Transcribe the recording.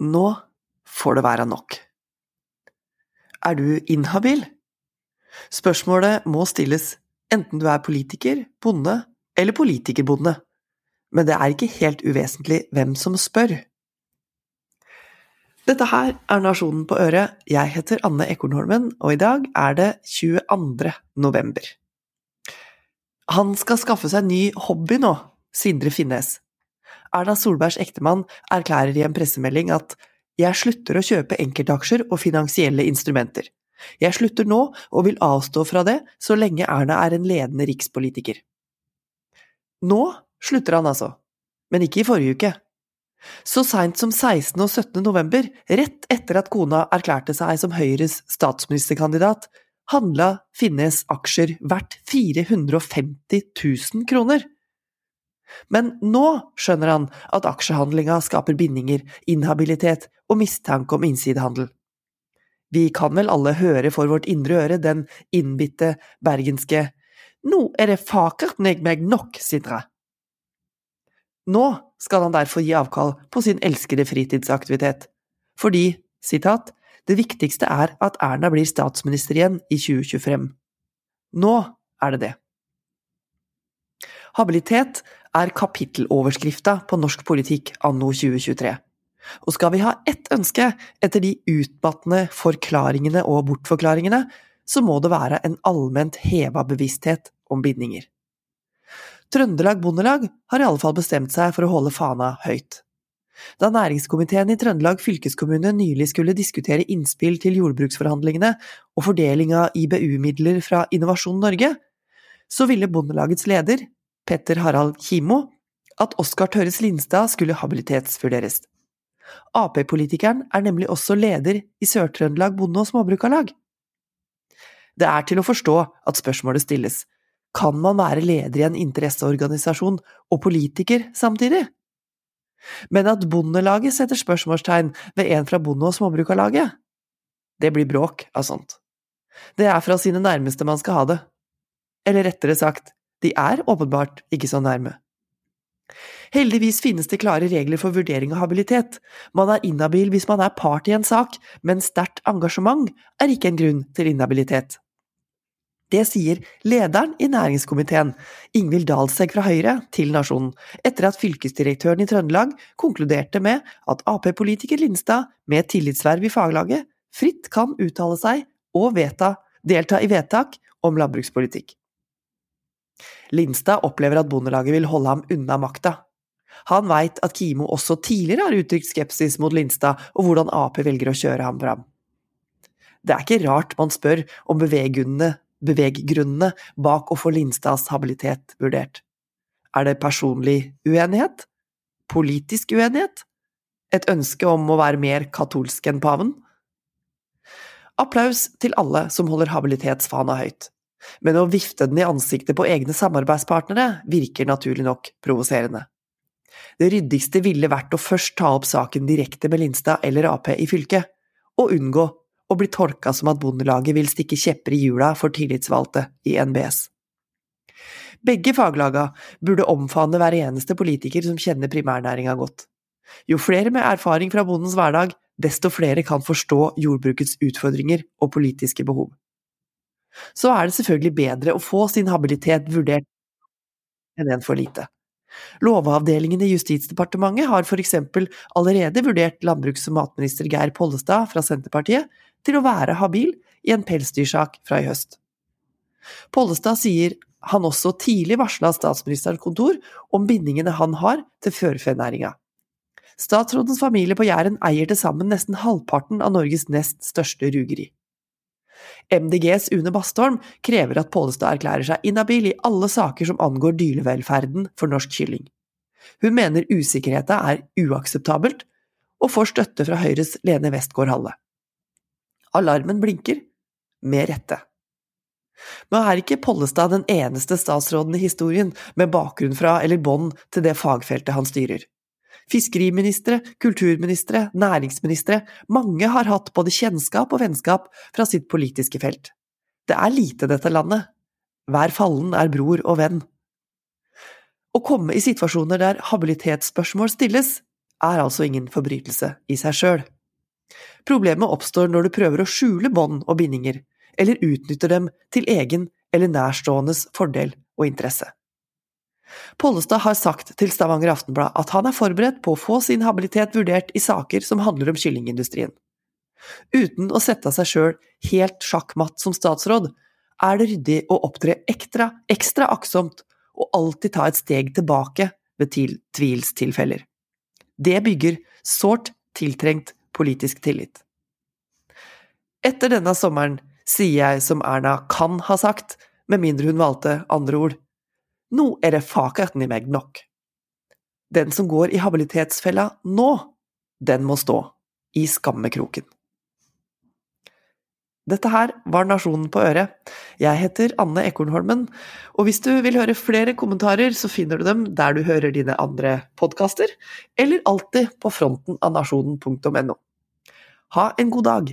Nå får det være nok. Er du inhabil? Spørsmålet må stilles enten du er politiker, bonde eller politikerbonde, men det er ikke helt uvesentlig hvem som spør. Dette her er Nasjonen på øret, jeg heter Anne Ekornholmen, og i dag er det 22. november. Han skal skaffe seg ny hobby nå, Sindre Finnes. Erna Solbergs ektemann erklærer i en pressemelding at jeg slutter å kjøpe enkeltaksjer og finansielle instrumenter. Jeg slutter nå og vil avstå fra det så lenge Erna er en ledende rikspolitiker. Nå slutter han altså, men ikke i forrige uke. Så seint som 16. og 17. november, rett etter at kona erklærte seg som Høyres statsministerkandidat, handla Finnes aksjer verdt 450 000 kroner. Men nå skjønner han at aksjehandlinga skaper bindinger, inhabilitet og mistanke om innsidehandel. Vi kan vel alle høre for vårt indre øre den innbitte bergenske Nå er det fakert neg meg nok, Sindre. Nå skal han derfor gi avkall på sin elskede fritidsaktivitet, fordi, sitat, det viktigste er at Erna blir statsminister igjen i 2025. Nå er det det. Habilitet er kapitteloverskrifta på norsk politikk anno 2023. Og skal vi ha ett ønske etter de utmattende forklaringene og bortforklaringene, så må det være en allment heva bevissthet om bindinger. Trøndelag Bondelag har i alle fall bestemt seg for å holde fana høyt. Da næringskomiteen i Trøndelag fylkeskommune nylig skulle diskutere innspill til jordbruksforhandlingene og fordeling av IBU-midler fra Innovasjon Norge, så ville Bondelagets leder, Petter Harald Kimo, at Oskar Tørres Lindstad skulle habilitetsvurderes. Ap-politikeren er nemlig også leder i Sør-Trøndelag Bonde- og Småbrukarlag. Det er til å forstå at spørsmålet stilles, kan man være leder i en interesseorganisasjon og politiker samtidig? Men at Bondelaget setter spørsmålstegn ved en fra Bonde- og Småbrukarlaget, det blir bråk av sånt. Det er fra sine nærmeste man skal ha det. Eller rettere sagt, de er åpenbart ikke så nærme. Heldigvis finnes det klare regler for vurdering av habilitet. Man er inhabil hvis man er part i en sak, men sterkt engasjement er ikke en grunn til inhabilitet. Det sier lederen i næringskomiteen, Ingvild Dalsegg fra Høyre, til Nasjonen, etter at fylkesdirektøren i Trøndelag konkluderte med at Ap-politiker Lindstad, med tillitsverv i faglaget, fritt kan uttale seg og vedta, delta i vedtak om landbrukspolitikk. Lindstad opplever at Bondelaget vil holde ham unna makta. Han veit at Kimo også tidligere har uttrykt skepsis mot Lindstad og hvordan Ap velger å kjøre ham fram. Det er ikke rart man spør om beveggrunnene, bak å få Lindstads habilitet vurdert. Er det personlig uenighet? Politisk uenighet? Et ønske om å være mer katolsk enn paven? Applaus til alle som holder habilitetsfana høyt, men å vifte den i ansiktet på egne samarbeidspartnere virker naturlig nok provoserende. Det ryddigste ville vært å først ta opp saken direkte med Lindstad eller Ap i fylket, og unngå å bli tolka som at Bondelaget vil stikke kjepper i hjula for tillitsvalgte i NBS. Begge faglaga burde omfavne hver eneste politiker som kjenner primærnæringa godt. Jo flere med erfaring fra bondens hverdag, desto flere kan forstå jordbrukets utfordringer og politiske behov. Så er det selvfølgelig bedre å få sin habilitet vurdert enn en for lite. Lovavdelingen i Justisdepartementet har for eksempel allerede vurdert landbruks- og matminister Geir Pollestad fra Senterpartiet til å være habil i en pelsdyrsak fra i høst. Pollestad sier han også tidlig varsla statsministerens kontor om bindingene han har til førfenæringa. Statsrådens familie på Jæren eier til sammen nesten halvparten av Norges nest største rugeri. MDGs Une Bastholm krever at Pollestad erklærer seg inhabil i alle saker som angår dyrevelferden for norsk kylling. Hun mener usikkerheten er uakseptabelt, og får støtte fra Høyres Lene Westgård Halle. Alarmen blinker, med rette. Men er ikke Pollestad den eneste statsråden i historien med bakgrunn fra eller bånd til det fagfeltet han styrer? Fiskeriministre, kulturministre, næringsministre, mange har hatt både kjennskap og vennskap fra sitt politiske felt. Det er lite dette landet. Hver fallen er bror og venn. Å komme i situasjoner der habilitetsspørsmål stilles, er altså ingen forbrytelse i seg sjøl. Problemet oppstår når du prøver å skjule bånd og bindinger, eller utnytter dem til egen eller nærståendes fordel og interesse. Pollestad har sagt til Stavanger Aftenblad at han er forberedt på å få sin habilitet vurdert i saker som handler om kyllingindustrien. Uten å sette seg sjøl helt sjakkmatt som statsråd, er det ryddig å opptre ekstra, ekstra aktsomt og alltid ta et steg tilbake ved tvilstilfeller. Det bygger sårt tiltrengt politisk tillit. Etter denne sommeren sier jeg som Erna kan ha sagt, med mindre hun valgte andre ord, nå er det fakerten i meg nok. Den som går i habilitetsfella nå, den må stå i skammekroken. Dette her var Nasjonen på øret. Jeg heter Anne Ekornholmen, og hvis du vil høre flere kommentarer, så finner du dem der du hører dine andre podkaster, eller alltid på fronten av nasjonen.no. Ha en god dag!